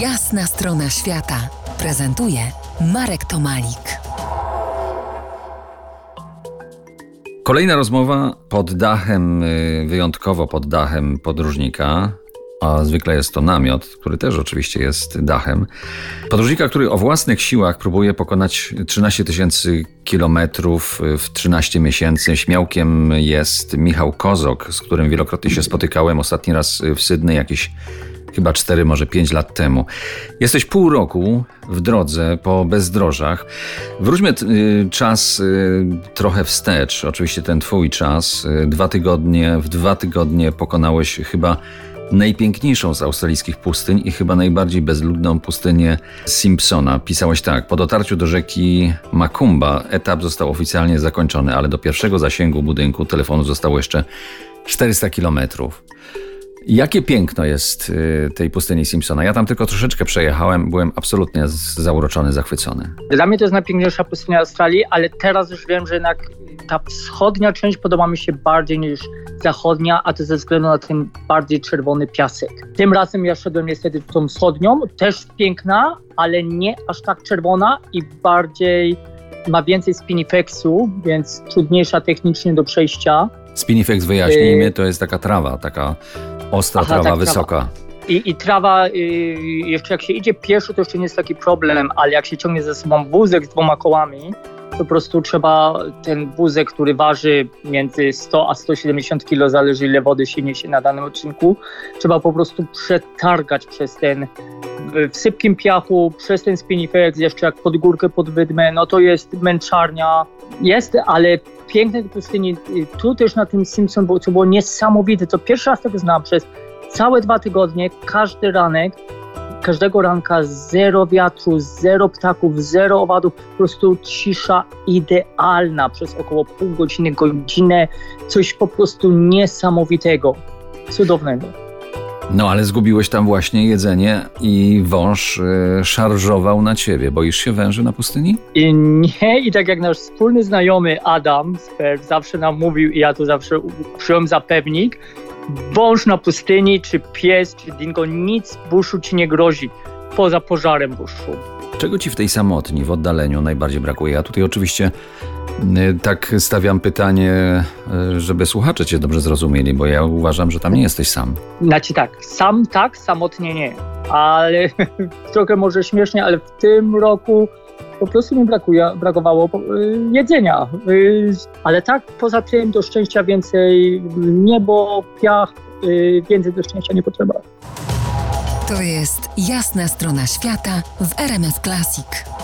Jasna strona świata prezentuje Marek Tomalik. Kolejna rozmowa pod dachem, y, wyjątkowo pod dachem podróżnika, a zwykle jest to namiot, który też oczywiście jest dachem. Podróżnika, który o własnych siłach próbuje pokonać 13 tysięcy kilometrów w 13 miesięcy. Śmiałkiem jest Michał Kozok, z którym wielokrotnie się spotykałem. Ostatni raz w Sydney jakieś chyba 4, może 5 lat temu. Jesteś pół roku w drodze po bezdrożach. Wróćmy y, czas y, trochę wstecz, oczywiście ten twój czas. Y, dwa tygodnie, w dwa tygodnie pokonałeś chyba najpiękniejszą z australijskich pustyń i chyba najbardziej bezludną pustynię Simpsona. Pisałeś tak, po dotarciu do rzeki Macumba etap został oficjalnie zakończony, ale do pierwszego zasięgu budynku telefonu zostało jeszcze 400 kilometrów. Jakie piękno jest y, tej pustyni Simpsona. Ja tam tylko troszeczkę przejechałem, byłem absolutnie zauroczony, zachwycony. Dla mnie to jest najpiękniejsza pustynia Australii, ale teraz już wiem, że jednak ta wschodnia część podoba mi się bardziej niż zachodnia, a to ze względu na ten bardziej czerwony piasek. Tym razem ja szedłem niestety tą wschodnią, też piękna, ale nie aż tak czerwona i bardziej ma więcej spinifexu, więc trudniejsza technicznie do przejścia. Spinifex, wyjaśnijmy, y- to jest taka trawa, taka Ostra Aha, trawa, tak, wysoka. Trawa. I, I, trawa, y, jeszcze jak się idzie pieszo, to jeszcze nie jest taki problem, ale jak się ciągnie ze sobą wózek z dwoma kołami, po prostu trzeba ten wózek, który waży między 100 a 170 kg, zależy ile wody się niesie na danym odcinku, trzeba po prostu przetargać przez ten w sypkim piachu, przez ten spinifex, jeszcze jak pod górkę, pod wydmę, no to jest męczarnia. Jest, ale piękne pustyni. Tu też na tym Simpson było, co było niesamowite. To pierwszy raz tego znam przez całe dwa tygodnie, każdy ranek, każdego ranka zero wiatru, zero ptaków, zero owadów, po prostu cisza idealna przez około pół godziny, godzinę, coś po prostu niesamowitego, cudownego. No ale zgubiłeś tam właśnie jedzenie i wąż y, szarżował na ciebie. Boisz się węży na pustyni? I nie, i tak jak nasz wspólny znajomy Adam Sper zawsze nam mówił i ja to zawsze przyjąłem za pewnik, wąż na pustyni, czy pies, czy dingo, nic buszu ci nie grozi poza pożarem buszu. Czego ci w tej samotni, w oddaleniu najbardziej brakuje? Ja tutaj oczywiście y, tak stawiam pytanie, y, żeby słuchacze cię dobrze zrozumieli, bo ja uważam, że tam nie jesteś sam. Znaczy tak, sam tak, samotnie nie. Ale trochę może śmiesznie, ale w tym roku po prostu mi brakuje, brakowało y, jedzenia. Ale tak, poza tym do szczęścia więcej niebo, piach, więcej do szczęścia nie potrzeba. To jest jasna strona świata w RMS Classic.